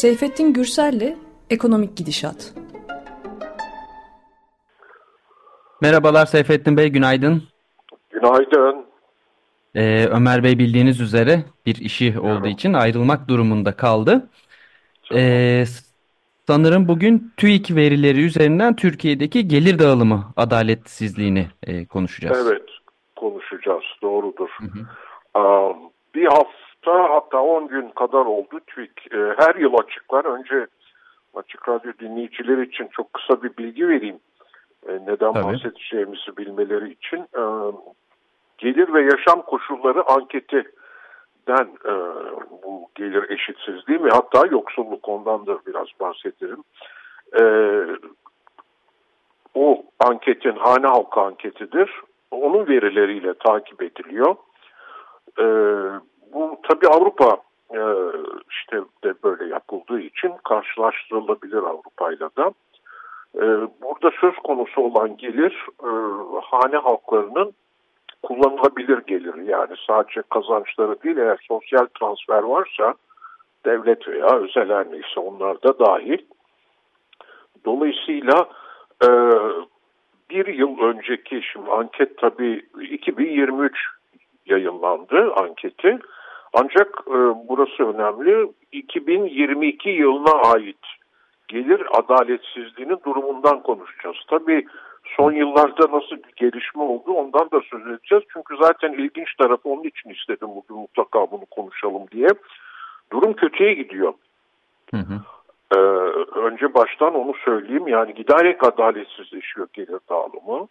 Seyfettin Gürsel'le Ekonomik Gidişat. Merhabalar Seyfettin Bey, günaydın. Günaydın. Ee, Ömer Bey bildiğiniz üzere bir işi olduğu için ayrılmak durumunda kaldı. Ee, sanırım bugün TÜİK verileri üzerinden Türkiye'deki gelir dağılımı adaletsizliğini e, konuşacağız. Evet, konuşacağız. Doğrudur. Hı hı. bir hafta hatta 10 gün kadar oldu TÜİK. E, her yıl açıklar. Önce Açık Radyo dinleyicileri için çok kısa bir bilgi vereyim. E, neden Tabii. bahsedeceğimizi bilmeleri için. E, gelir ve yaşam koşulları anketinden e, bu gelir eşitsizliği ve hatta yoksulluk ondan da biraz bahsederim. E, o anketin hane halkı anketidir. Onun verileriyle takip ediliyor. E, bu tabi Avrupa e, işte de böyle yapıldığı için karşılaştırılabilir Avrupa'yla da. E, burada söz konusu olan gelir e, hane halklarının kullanılabilir gelir. Yani sadece kazançları değil eğer sosyal transfer varsa devlet veya özel her neyse onlar da dahil. Dolayısıyla e, bir yıl önceki şimdi anket tabii 2023 yayınlandı anketi. Ancak e, burası önemli 2022 yılına ait gelir adaletsizliğinin durumundan konuşacağız. Tabii son yıllarda nasıl bir gelişme oldu ondan da söz edeceğiz. Çünkü zaten ilginç tarafı onun için istedim bugün mutlaka bunu konuşalım diye. Durum kötüye gidiyor. Hı hı. Ee, önce baştan onu söyleyeyim. Yani giderek adaletsizleşiyor gelir dağılımı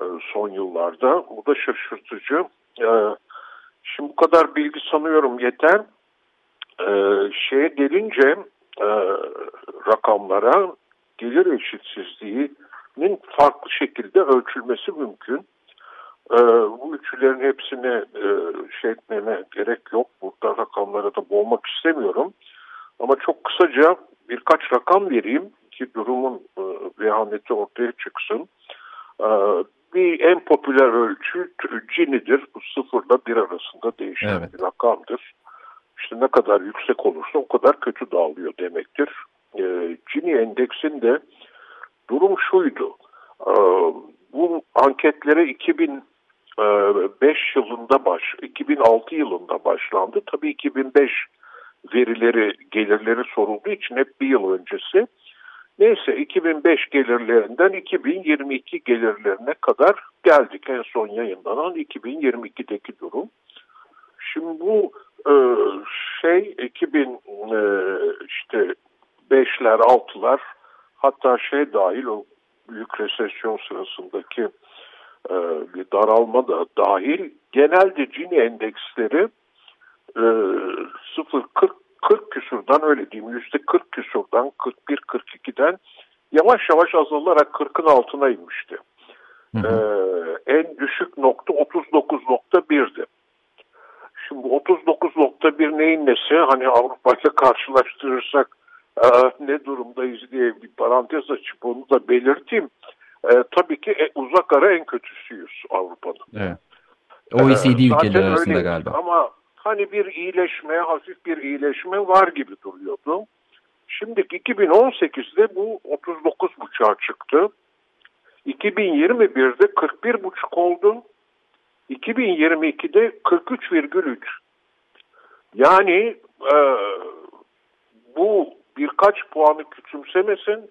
e, son yıllarda. Bu da şaşırtıcı. Ee, şimdi bu kadar bilgi sanıyorum yeter. Ee, şeye gelince e, rakamlara gelir eşitsizliğinin farklı şekilde ölçülmesi mümkün. E, bu üçlerin hepsini e, şey etmeme gerek yok. Burada rakamlara da boğmak istemiyorum. Ama çok kısaca birkaç rakam vereyim ki durumun e, vehameti ortaya çıksın. E, bir en popüler ölçü Gini'dir. Bu sıfırla bir arasında değişen evet. bir rakamdır. İşte ne kadar yüksek olursa o kadar kötü dağılıyor demektir. E, Gini endeksinde durum şuydu. E, bu anketlere 2005 yılında baş, 2006 yılında başlandı. Tabii 2005 verileri, gelirleri sorulduğu için hep bir yıl öncesi. Neyse 2005 gelirlerinden 2022 gelirlerine kadar geldik. En son yayınlanan 2022'deki durum. Şimdi bu e, şey 2000 e, işte 5'ler 6'lar hatta şey dahil o büyük resesyon sırasındaki e, bir daralma da dahil genelde Gini endeksleri e, 0 40 40 küsurdan öyle diyeyim yüzde 40 küsurdan 41 42'den yavaş yavaş azalarak 40'ın altına inmişti. Hı hı. Ee, en düşük nokta 39.1'di. Şimdi 39.1 neyin nesi? Hani Avrupa ile karşılaştırırsak e, ne durumdayız diye bir parantez açıp onu da belirteyim. E, tabii ki e, uzak ara en kötüsüyüz Avrupa'nın. Evet. OECD ee, ülkeleri arasında galiba. Ama hani bir iyileşme, hafif bir iyileşme var gibi duruyordu. Şimdi 2018'de bu 39.5'a çıktı. 2021'de 41.5 oldu. 2022'de 43,3. Yani e, bu birkaç puanı küçümsemesin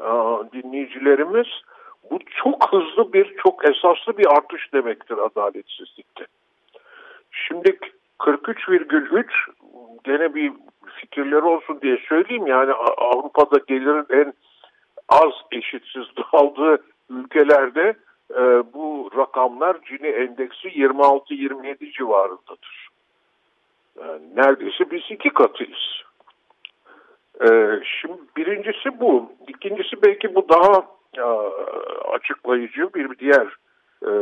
e, dinleyicilerimiz. Bu çok hızlı bir, çok esaslı bir artış demektir adaletsizlikte. Şimdi 43,3 gene bir fikirleri olsun diye söyleyeyim yani Avrupa'da gelirin en az eşitsiz dağıldığı ülkelerde e, bu rakamlar Gini endeksi 26-27 civarındadır. Yani neredeyse biz iki katıyız. E, şimdi birincisi bu. İkincisi belki bu daha e, açıklayıcı bir diğer e,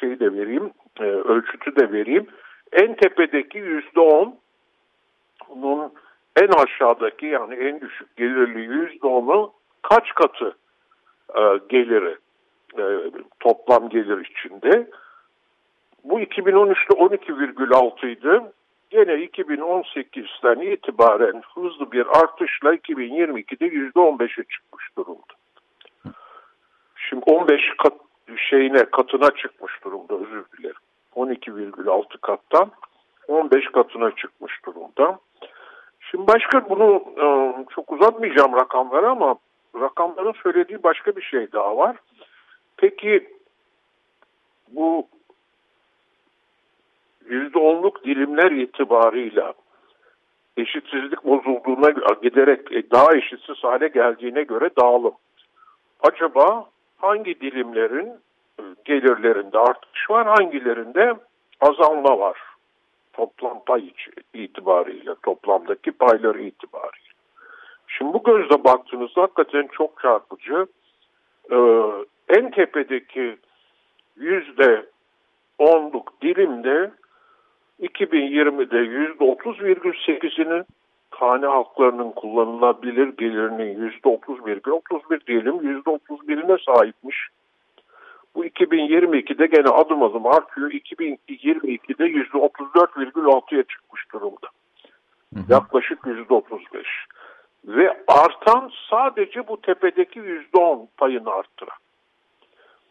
şeyi de vereyim, e, ölçütü de vereyim. En tepedeki yüzde on, bunun en aşağıdaki yani en düşük gelirli yüzde onu kaç katı e, geliri e, toplam gelir içinde. Bu 2013'te 12,6 idi. gene 2018'den itibaren hızlı bir artışla 2022'de %15'e çıkmış durumda. Şimdi 15 kat şeyine katına çıkmış durumda özür dilerim. 12,6 kattan 15 katına çıkmış durumda. Şimdi başka bunu e, çok uzatmayacağım rakamları ama rakamların söylediği başka bir şey daha var. Peki bu %10'luk dilimler itibarıyla eşitsizlik bozulduğuna giderek e, daha eşitsiz hale geldiğine göre dağılım. Acaba hangi dilimlerin gelirlerinde artış var, hangilerinde azalma var? Toplam pay itibariyle, toplamdaki payları itibariyle. Şimdi bu gözle baktığınızda hakikaten çok çarpıcı. Ee, en tepedeki yüzde onluk dilimde 2020'de yüzde 30,8'inin hane halklarının kullanılabilir gelirinin yüzde 30,31 diyelim yüzde 31'ine sahipmiş. Bu 2022'de gene adım adım artıyor. 2022'de yüzde 34,6'ya çıkmış durumda. Hı hı. Yaklaşık yüzde 35. Ve artan sadece bu tepedeki yüzde 10 payını arttıran.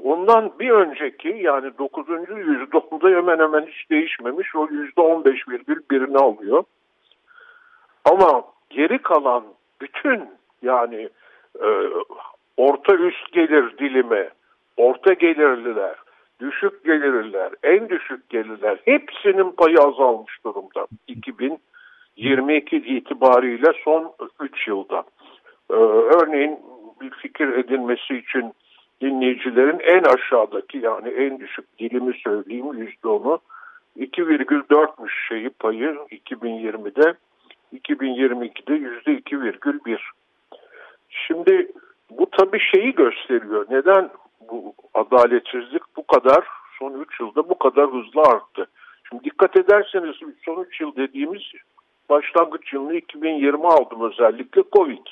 Ondan bir önceki yani 9. yüzyılda hemen hemen hiç değişmemiş. O %15,1'ini alıyor. Ama geri kalan bütün yani e, orta üst gelir dilimi, orta gelirliler, düşük gelirliler, en düşük gelirler hepsinin payı azalmış durumda. 2022 itibariyle son 3 yılda. Ee, örneğin bir fikir edinmesi için dinleyicilerin en aşağıdaki yani en düşük dilimi söyleyeyim yüzde onu 2,4'müş şeyi payı 2020'de 2022'de yüzde 2,1. Şimdi bu tabii şeyi gösteriyor. Neden bu adaletsizlik bu kadar son 3 yılda bu kadar hızlı arttı? Şimdi dikkat ederseniz son 3 yıl dediğimiz başlangıç yılını 2020 aldım özellikle Covid.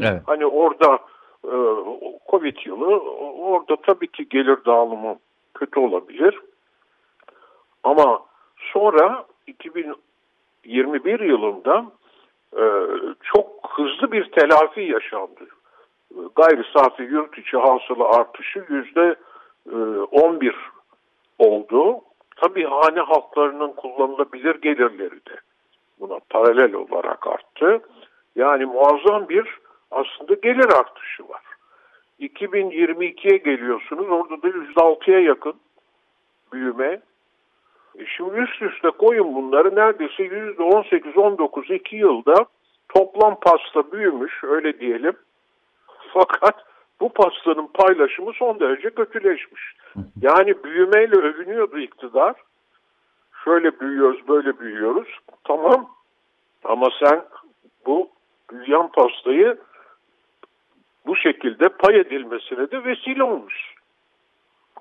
Evet. Hani orada e, Covid yılı orada tabii ki gelir dağılımı kötü olabilir. Ama sonra 2021 yılında e, çok hızlı bir telafi yaşandı. Gayri safi yurt içi hasıla artışı yüzde 11 e, oldu. Tabii hane halklarının kullanılabilir gelirleri de buna paralel olarak arttı. Yani muazzam bir aslında gelir artışı var. 2022'ye geliyorsunuz orada da %6'ya yakın büyüme. E şimdi üst üste koyun bunları neredeyse %18-19 iki yılda toplam pasta büyümüş öyle diyelim. Fakat bu pastanın paylaşımı son derece kötüleşmiş. Yani büyümeyle övünüyordu iktidar. Şöyle büyüyoruz, böyle büyüyoruz. Tamam ama sen bu büyüyen pastayı bu şekilde pay edilmesine de vesile olmuş.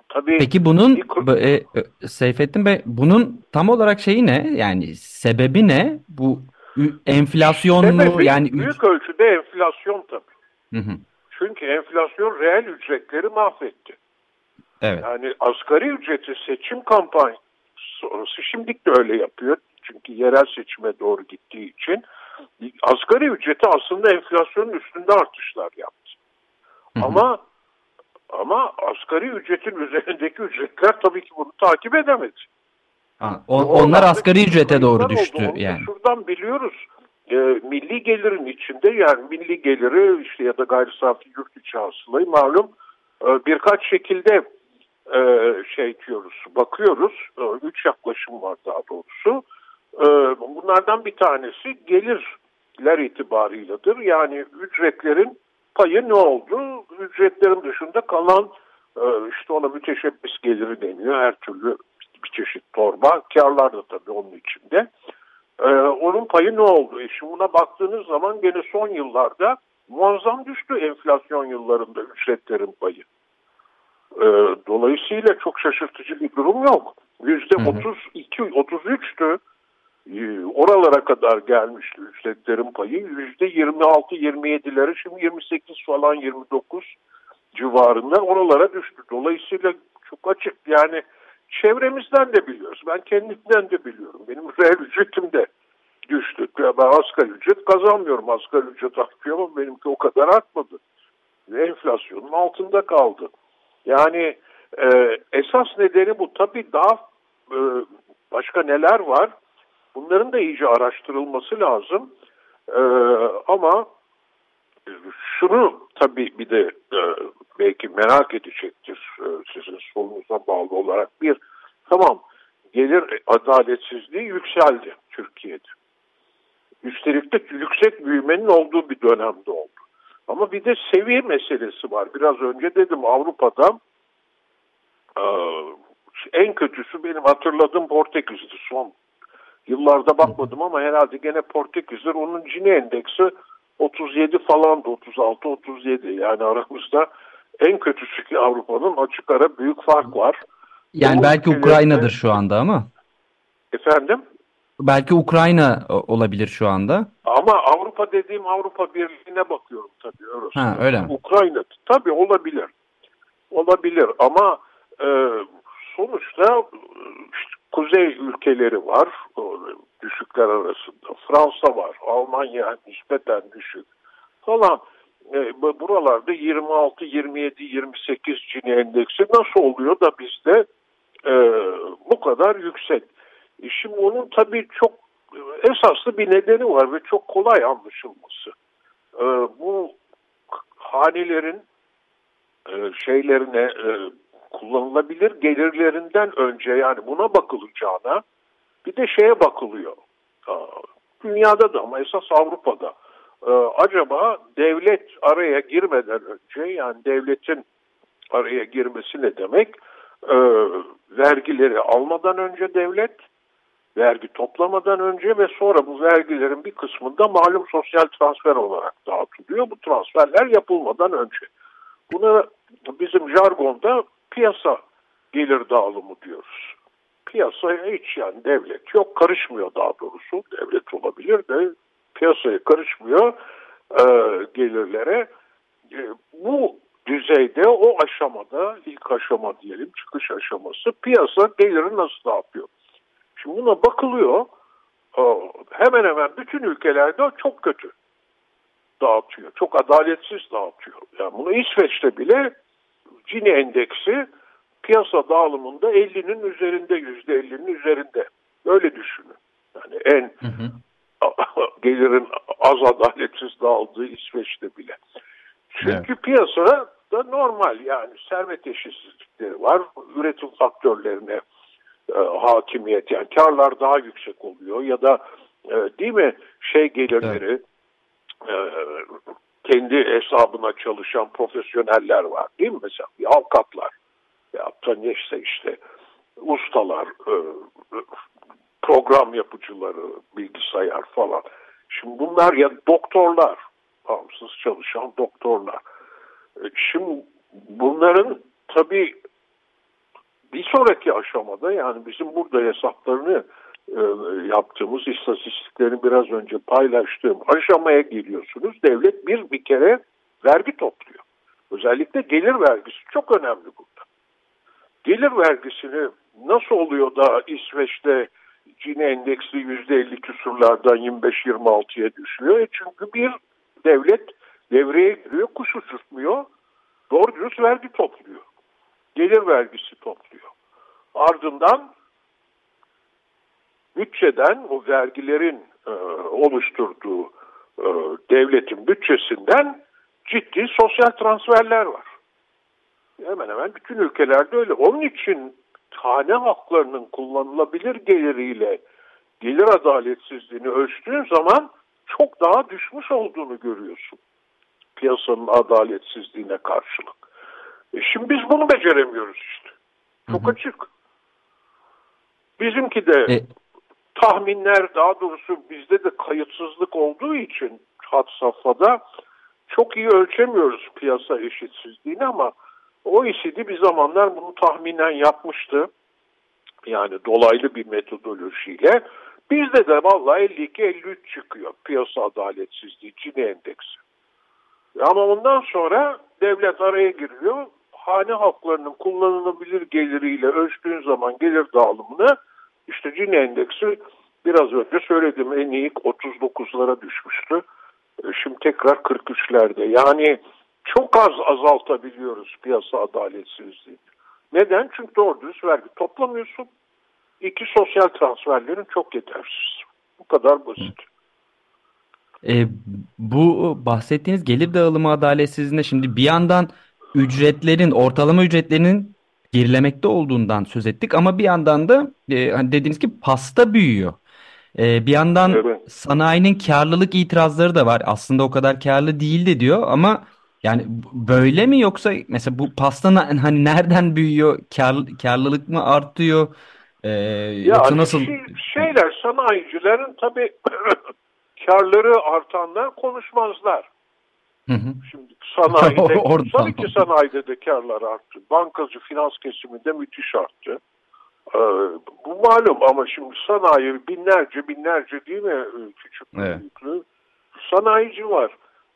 Tabii Peki bunun e, e, Seyfettin Bey bunun tam olarak şeyi ne? Yani sebebi ne? Bu enflasyon mu? Yani büyük ölçüde enflasyon tabii. Hı hı. Çünkü enflasyon reel ücretleri mahvetti. Evet. Yani asgari ücreti seçim kampanyası sonrası şimdilik de öyle yapıyor. Çünkü yerel seçime doğru gittiği için asgari ücreti aslında enflasyonun üstünde artışlar yaptı. Hı hı. Ama ama asgari ücretin üzerindeki ücretler tabii ki bunu takip edemedi. Ha, on, onlar asgari ücrete doğru düştü oldu. yani. Şuradan biliyoruz. E, milli gelirin içinde yani milli geliri işte ya da gayri safi yurt içi hasılayı malum e, birkaç şekilde e, şey diyoruz, bakıyoruz. E, üç yaklaşım var daha doğrusu. E, bunlardan bir tanesi gelirler itibarıyladır. Yani ücretlerin payı ne oldu? Ücretlerin dışında kalan e, işte ona müteşebbis geliri deniyor. Her türlü bir çeşit torba. Karlar da tabii onun içinde. E, onun payı ne oldu? E şimdi buna baktığınız zaman gene son yıllarda muazzam düştü enflasyon yıllarında ücretlerin payı. E, dolayısıyla çok şaşırtıcı bir durum yok. Yüzde 32, 33'tü ee, oralara kadar gelmişti ücretlerin payı. Yüzde 26-27'leri şimdi 28 falan 29 civarında oralara düştü. Dolayısıyla çok açık yani çevremizden de biliyoruz. Ben kendimden de biliyorum. Benim reel ücretim de düştü. Ben asgari ücret kazanmıyorum. Asgari ücret artıyor ama benimki o kadar artmadı. Ve enflasyonun altında kaldı. Yani e, esas nedeni bu. Tabii daha e, başka neler var? Bunların da iyice araştırılması lazım. E, ama şunu tabii bir de e, belki merak edecektir e, sizin sorunuza bağlı olarak. Bir, tamam gelir adaletsizliği yükseldi Türkiye'de. Üstelik de yüksek büyümenin olduğu bir dönemde oldu. Ama bir de seviye meselesi var. Biraz önce dedim Avrupa'da e, en kötüsü benim hatırladığım Portekiz'di son yıllarda bakmadım ama herhalde gene Portekiz'dir. Onun Gini endeksi 37 falan da 36 37 yani aramızda en kötüsü ki Avrupa'nın açık ara büyük fark var. Yani Bu belki Ukrayna'dır şu anda ama. Efendim? Belki Ukrayna olabilir şu anda. Ama Avrupa dediğim Avrupa Birliği'ne bakıyorum tabii. Orası. Ha, öyle mi? Ukrayna tabii olabilir. Olabilir ama e, sonuçta işte, kuzey ülkeleri var düşükler arasında. Fransa var, Almanya nispeten düşük falan. E, buralarda 26, 27, 28 Gini endeksi nasıl oluyor da bizde e, bu kadar yüksek? E şimdi onun tabii çok esaslı bir nedeni var ve çok kolay anlaşılması. E, bu hanelerin e, şeylerine e, kullanılabilir gelirlerinden önce yani buna bakılacağına bir de şeye bakılıyor. Dünyada da ama esas Avrupa'da. Ee, acaba devlet araya girmeden önce yani devletin araya girmesi ne demek? Ee, vergileri almadan önce devlet, vergi toplamadan önce ve sonra bu vergilerin bir kısmında malum sosyal transfer olarak dağıtılıyor. Bu transferler yapılmadan önce. Buna bizim jargonda piyasa gelir dağılımı diyoruz. Piyasaya hiç yani devlet yok, karışmıyor daha doğrusu. Devlet olabilir de piyasaya karışmıyor e, gelirlere. E, bu düzeyde o aşamada ilk aşama diyelim çıkış aşaması piyasa geliri nasıl dağıtıyor? Şimdi buna bakılıyor e, hemen hemen bütün ülkelerde çok kötü dağıtıyor. Çok adaletsiz dağıtıyor. Yani bunu İsveç'te bile Gini endeksi piyasa dağılımında 50'nin üzerinde, %50'nin üzerinde. Öyle düşünün. Yani en hı hı. gelirin az adaletsiz dağıldığı İsveç'te bile. Çünkü evet. piyasa da normal yani servet eşitsizlikleri var. Üretim faktörlerine e, hakimiyet yani karlar daha yüksek oluyor ya da e, değil mi şey gelirleri evet. e, kendi hesabına çalışan profesyoneller var değil mi? Mesela avukatlar ya neyse işte ustalar e, program yapıcıları bilgisayar falan. Şimdi bunlar ya doktorlar bağımsız çalışan doktorlar. E, şimdi bunların tabii bir sonraki aşamada yani bizim burada hesaplarını e, yaptığımız istatistiklerini biraz önce paylaştığım aşamaya geliyorsunuz. Devlet bir bir kere vergi topluyor. Özellikle gelir vergisi çok önemli burada. Gelir vergisini nasıl oluyor da İsveç'te Cini endeksli %50 küsurlardan 25-26'ya düşüyor? E çünkü bir devlet devreye giriyor, kuş uçurtmuyor, doğru dürüst vergi topluyor. Gelir vergisi topluyor. Ardından bütçeden, o vergilerin e, oluşturduğu e, devletin bütçesinden ciddi sosyal transferler var. Hemen hemen bütün ülkelerde öyle. Onun için hane haklarının kullanılabilir geliriyle gelir adaletsizliğini ölçtüğün zaman çok daha düşmüş olduğunu görüyorsun. Piyasanın adaletsizliğine karşılık. E şimdi biz bunu beceremiyoruz işte. Çok hı hı. açık. Bizimki de e, tahminler daha doğrusu bizde de kayıtsızlık olduğu için hat safhada çok iyi ölçemiyoruz piyasa eşitsizliğini ama OECD bir zamanlar bunu tahminen yapmıştı. Yani dolaylı bir metodolojiyle. Bizde de vallahi 52-53 çıkıyor piyasa adaletsizliği Cini endeksi. Ama ondan sonra devlet araya giriyor. hane halklarının kullanılabilir geliriyle ölçtüğün zaman gelir dağılımını işte Gini endeksi biraz önce söyledim en iyi 39'lara düşmüştü. E, şimdi tekrar 43'lerde. Yani çok az azaltabiliyoruz piyasa adaletsizliğini. Neden? Çünkü doğru düz vergi toplamıyorsun. İki sosyal transferlerin çok yetersiz. Bu kadar basit. E, bu bahsettiğiniz gelir dağılımı adaletsizliğinde şimdi bir yandan ücretlerin, ortalama ücretlerinin gerilemekte olduğundan söz ettik ama bir yandan da e, hani dediğiniz gibi pasta büyüyor. E, bir yandan evet. sanayinin karlılık itirazları da var. Aslında o kadar karlı değil de diyor ama yani böyle mi yoksa mesela bu pastanın hani nereden büyüyor? Kar, karlılık mı artıyor? Ee, ya yoksa nasıl? Şey, şeyler sanayicilerin tabii karları artanlar konuşmazlar. Hı hı. Şimdi sanayide, tabii ki sanayide de karlar arttı. Bankacı finans kesiminde müthiş arttı. Ee, bu malum ama şimdi sanayi binlerce binlerce değil mi küçük evet. büyüklü sanayici var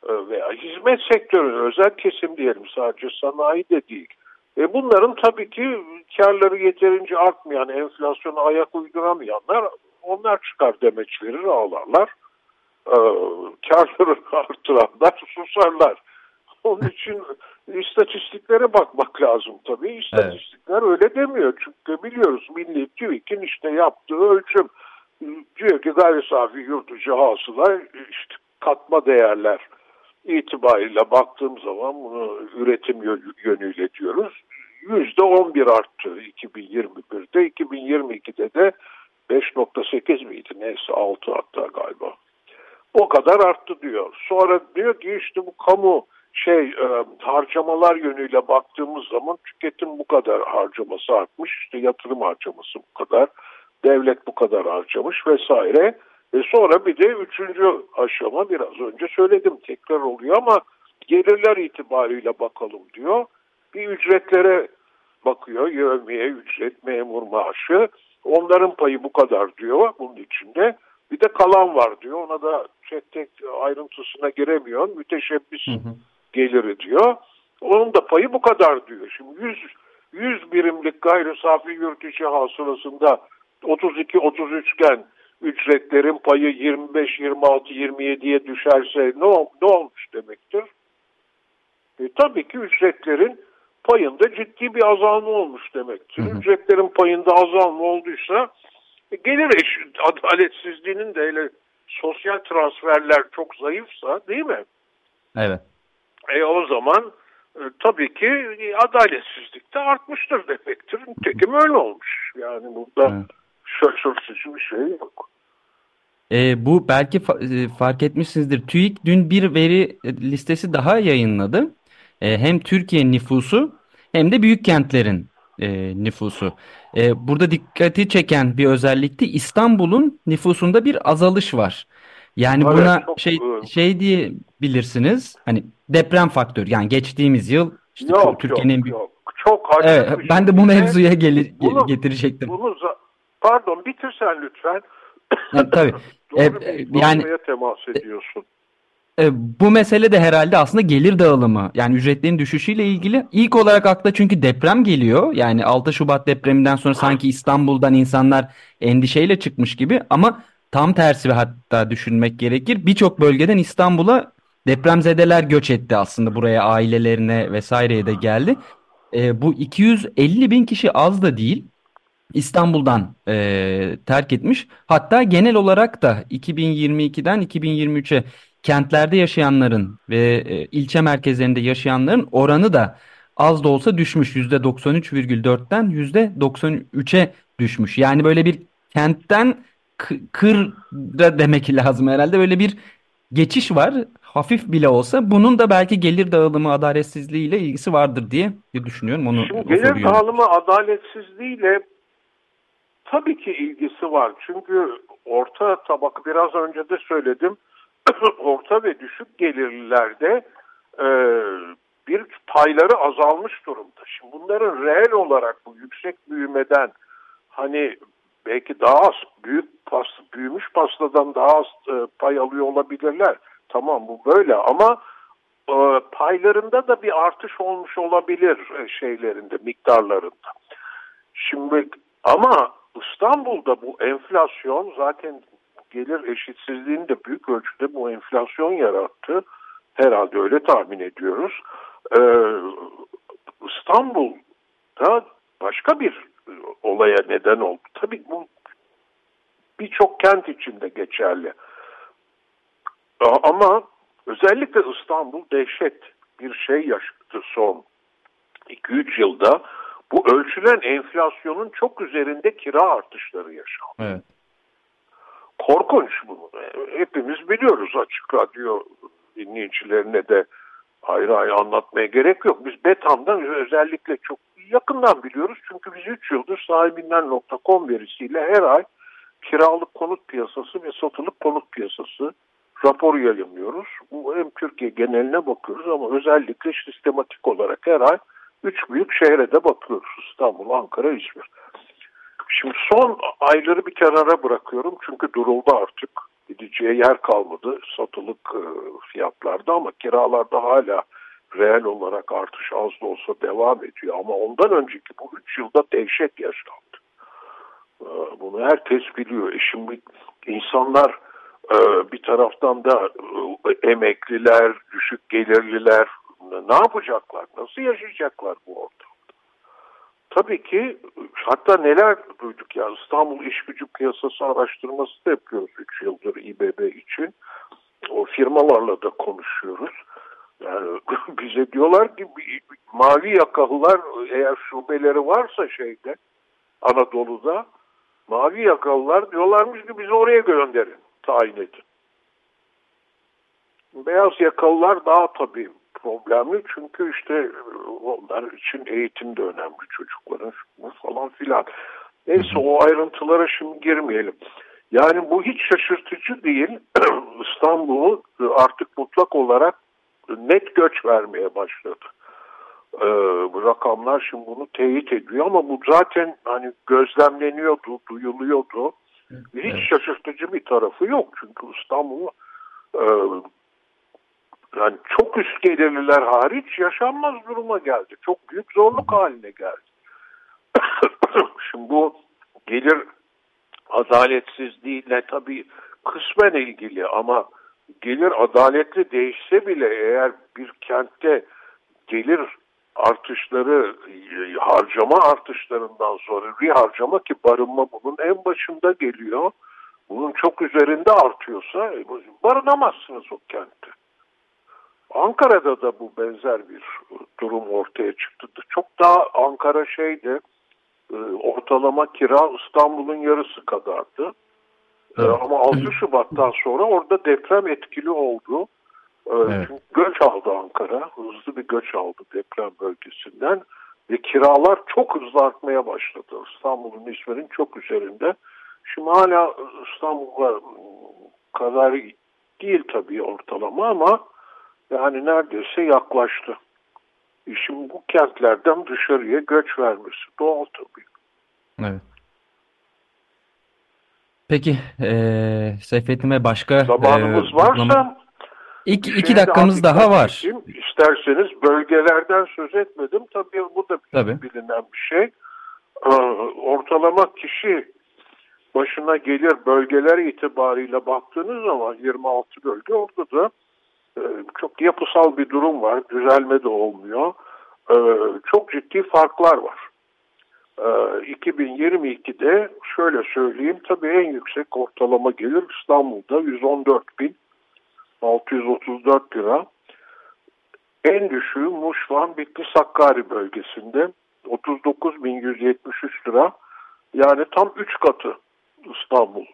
ee, veya hizmet sektörü özel kesim diyelim sadece sanayi de değil. E bunların tabii ki karları yeterince artmayan, enflasyona ayak uyduramayanlar onlar çıkar demeç verir ağlarlar. Ee, karları arttıranlar susarlar. Onun için istatistiklere bakmak lazım tabii. İstatistikler evet. öyle demiyor. Çünkü biliyoruz Milli TÜİK'in işte yaptığı ölçüm. Diyor ki gayri safi yurt içi hasıla işte katma değerler itibariyle baktığım zaman bunu üretim yönüyle diyoruz. Yüzde on bir arttı 2021'de. 2022'de de 5.8 miydi? Neyse 6 hatta galiba. O kadar arttı diyor. Sonra diyor ki işte bu kamu şey e, harcamalar yönüyle baktığımız zaman tüketim bu kadar harcaması artmış. İşte yatırım harcaması bu kadar. Devlet bu kadar harcamış vesaire. Ve sonra bir de üçüncü aşama biraz önce söyledim tekrar oluyor ama gelirler itibariyle bakalım diyor. Bir ücretlere bakıyor. Yövmiye, ücret, memur maaşı. Onların payı bu kadar diyor bunun içinde. Bir de kalan var diyor. Ona da tek tek ayrıntısına giremiyor. Müteşebbis hı hı. geliri diyor. Onun da payı bu kadar diyor. Şimdi 100, 100 birimlik gayri safi yurt içi hasılasında 32-33 iken ücretlerin payı 25, 26, 27'ye düşerse ne, ne olmuş demektir? E, tabii ki ücretlerin payında ciddi bir azalma olmuş demektir. Hı hı. Ücretlerin payında azalma olduysa e, gelir eşit adaletsizliğinin de hele sosyal transferler çok zayıfsa değil mi? Evet. E, o zaman e, tabii ki adaletsizlik de artmıştır demektir. Nitekim öyle olmuş. Yani burada evet. şaşırtıcı bir şey yok. E, bu belki fa e, fark etmişsinizdir. TÜİK dün bir veri listesi daha yayınladı. E, hem Türkiye nüfusu hem de büyük kentlerin e, nüfusu. E, burada dikkati çeken bir özellikte İstanbul'un nüfusunda bir azalış var. Yani evet, buna şey şey diye bilirsiniz. Hani deprem faktörü. Yani geçtiğimiz yıl işte yok, Türkiye'nin yok, yok. Çok evet, ben de bu mevzuya gel bunu, getirecektim. Bunu pardon bitirsen lütfen. Ha, tabii. Doğru e, bir yani temas ediyorsun. E, bu mesele de herhalde aslında gelir dağılımı yani ücretlerin düşüşüyle ilgili. İlk olarak akla çünkü deprem geliyor. Yani 6 Şubat depreminden sonra sanki İstanbul'dan insanlar endişeyle çıkmış gibi ama tam tersi ve hatta düşünmek gerekir. Birçok bölgeden İstanbul'a depremzedeler göç etti aslında buraya ailelerine vesaireye de geldi. E, bu 250 bin kişi az da değil. İstanbul'dan e, terk etmiş. Hatta genel olarak da 2022'den 2023'e kentlerde yaşayanların ve e, ilçe merkezlerinde yaşayanların oranı da az da olsa düşmüş. %93,4'ten %93'e düşmüş. Yani böyle bir kentten kıra demek lazım herhalde. Böyle bir geçiş var. Hafif bile olsa bunun da belki gelir dağılımı adaletsizliğiyle ilgisi vardır diye düşünüyorum. Onu Şimdi gelir dağılımı adaletsizliğiyle tabii ki ilgisi var. Çünkü orta tabak biraz önce de söyledim orta ve düşük gelirlerde e, bir payları azalmış durumda. Şimdi bunların reel olarak bu yüksek büyümeden hani belki daha az büyük pas, büyümüş pastadan daha az e, pay alıyor olabilirler. Tamam bu böyle ama e, paylarında da bir artış olmuş olabilir e, şeylerinde, miktarlarında. Şimdi ama İstanbul'da bu enflasyon zaten gelir eşitsizliğini de büyük ölçüde bu enflasyon yarattı. Herhalde öyle tahmin ediyoruz. Ee, İstanbul'da başka bir olaya neden oldu. Tabii bu birçok kent içinde geçerli. Ama özellikle İstanbul dehşet bir şey yaşadı son 2-3 yılda. Bu ölçülen enflasyonun çok üzerinde kira artışları yaşandı. Evet. Korkunç bu. Hepimiz biliyoruz açık radyo dinleyicilerine de ayrı ayrı anlatmaya gerek yok. Biz Betam'dan özellikle çok yakından biliyoruz. Çünkü biz 3 yıldır sahibinden.com verisiyle her ay kiralık konut piyasası ve satılık konut piyasası raporu yayınlıyoruz. Hem Türkiye geneline bakıyoruz ama özellikle sistematik olarak her ay üç büyük şehre de bakıyoruz. İstanbul, Ankara, İzmir. Şimdi son ayları bir kenara bırakıyorum çünkü duruldu artık. Gideceği yer kalmadı satılık e, fiyatlarda ama kiralarda hala reel olarak artış az da olsa devam ediyor. Ama ondan önceki bu üç yılda dehşet yaşandı. E, bunu herkes biliyor. E şimdi insanlar e, bir taraftan da emekliler, düşük gelirliler ne yapacaklar? Nasıl yaşayacaklar bu ortamda? Tabii ki hatta neler duyduk ya İstanbul İş Gücü Piyasası araştırması da yapıyoruz 3 yıldır İBB için. O firmalarla da konuşuyoruz. Yani bize diyorlar ki mavi yakalılar eğer şubeleri varsa şeyde Anadolu'da mavi yakalılar diyorlarmış ki bizi oraya gönderin, tayin edin. Beyaz yakalılar daha tabii problemli çünkü işte onlar için eğitim de önemli çocukların bu falan filan. Neyse o ayrıntılara şimdi girmeyelim. Yani bu hiç şaşırtıcı değil. İstanbul'u artık mutlak olarak net göç vermeye başladı. Ee, bu rakamlar şimdi bunu teyit ediyor ama bu zaten hani gözlemleniyordu, duyuluyordu. Hiç şaşırtıcı bir tarafı yok çünkü İstanbul e, yani çok üst gelirliler hariç yaşanmaz duruma geldi. Çok büyük zorluk haline geldi. Şimdi bu gelir adaletsizliğiyle tabii kısmen ilgili ama gelir adaletli değişse bile eğer bir kentte gelir artışları harcama artışlarından sonra bir harcama ki barınma bunun en başında geliyor. Bunun çok üzerinde artıyorsa barınamazsınız o kentte. Ankara'da da bu benzer bir durum ortaya çıktı. Çok daha Ankara şeydi, e, ortalama kira İstanbul'un yarısı kadardı. E, evet. Ama 6 Şubat'tan sonra orada deprem etkili oldu. E, evet. Çünkü göç aldı Ankara. Hızlı bir göç aldı deprem bölgesinden. Ve kiralar çok hızlı artmaya başladı. İstanbul'un İzmir'in çok üzerinde. Şimdi hala İstanbul'a kadar değil tabii ortalama ama yani neredeyse yaklaştı. İşin bu kentlerden dışarıya göç vermesi doğal tabii. Evet. Peki e, Seyfettin Bey başka zamanımız e, varsa İki, iki dakikamız daha, daha var. Edeyim. İsterseniz bölgelerden söz etmedim. Tabii bu da Tabii. bilinen bir şey. Ee, ortalama kişi başına gelir bölgeler itibariyle baktığınız zaman 26 bölge orada da çok yapısal bir durum var. Düzelme de olmuyor. Ee, çok ciddi farklar var. 2022'de ee, şöyle söyleyeyim tabii en yüksek ortalama gelir İstanbul'da 114.634 lira. En düşüğü Muş, Van, Bitlis, Hakkari bölgesinde 39.173 lira. Yani tam 3 katı İstanbul.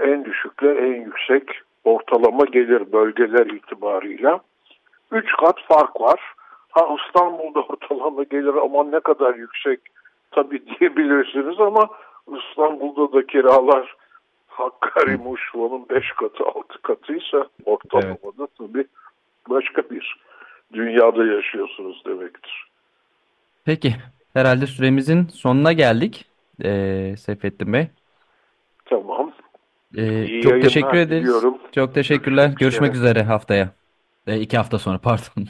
En düşükle en yüksek ortalama gelir bölgeler itibarıyla 3 kat fark var. Ha İstanbul'da ortalama gelir ama ne kadar yüksek tabii diyebilirsiniz ama İstanbul'da da kiralar Hakkari Muşva'nın 5 katı 6 katıysa ortalamada evet. tabii başka bir dünyada yaşıyorsunuz demektir. Peki herhalde süremizin sonuna geldik ee, Seyfettin Bey. Tamam. Ee, çok teşekkür ederiz. Diliyorum. Çok teşekkürler. Görüşmek üzere haftaya. E, iki hafta sonra pardon.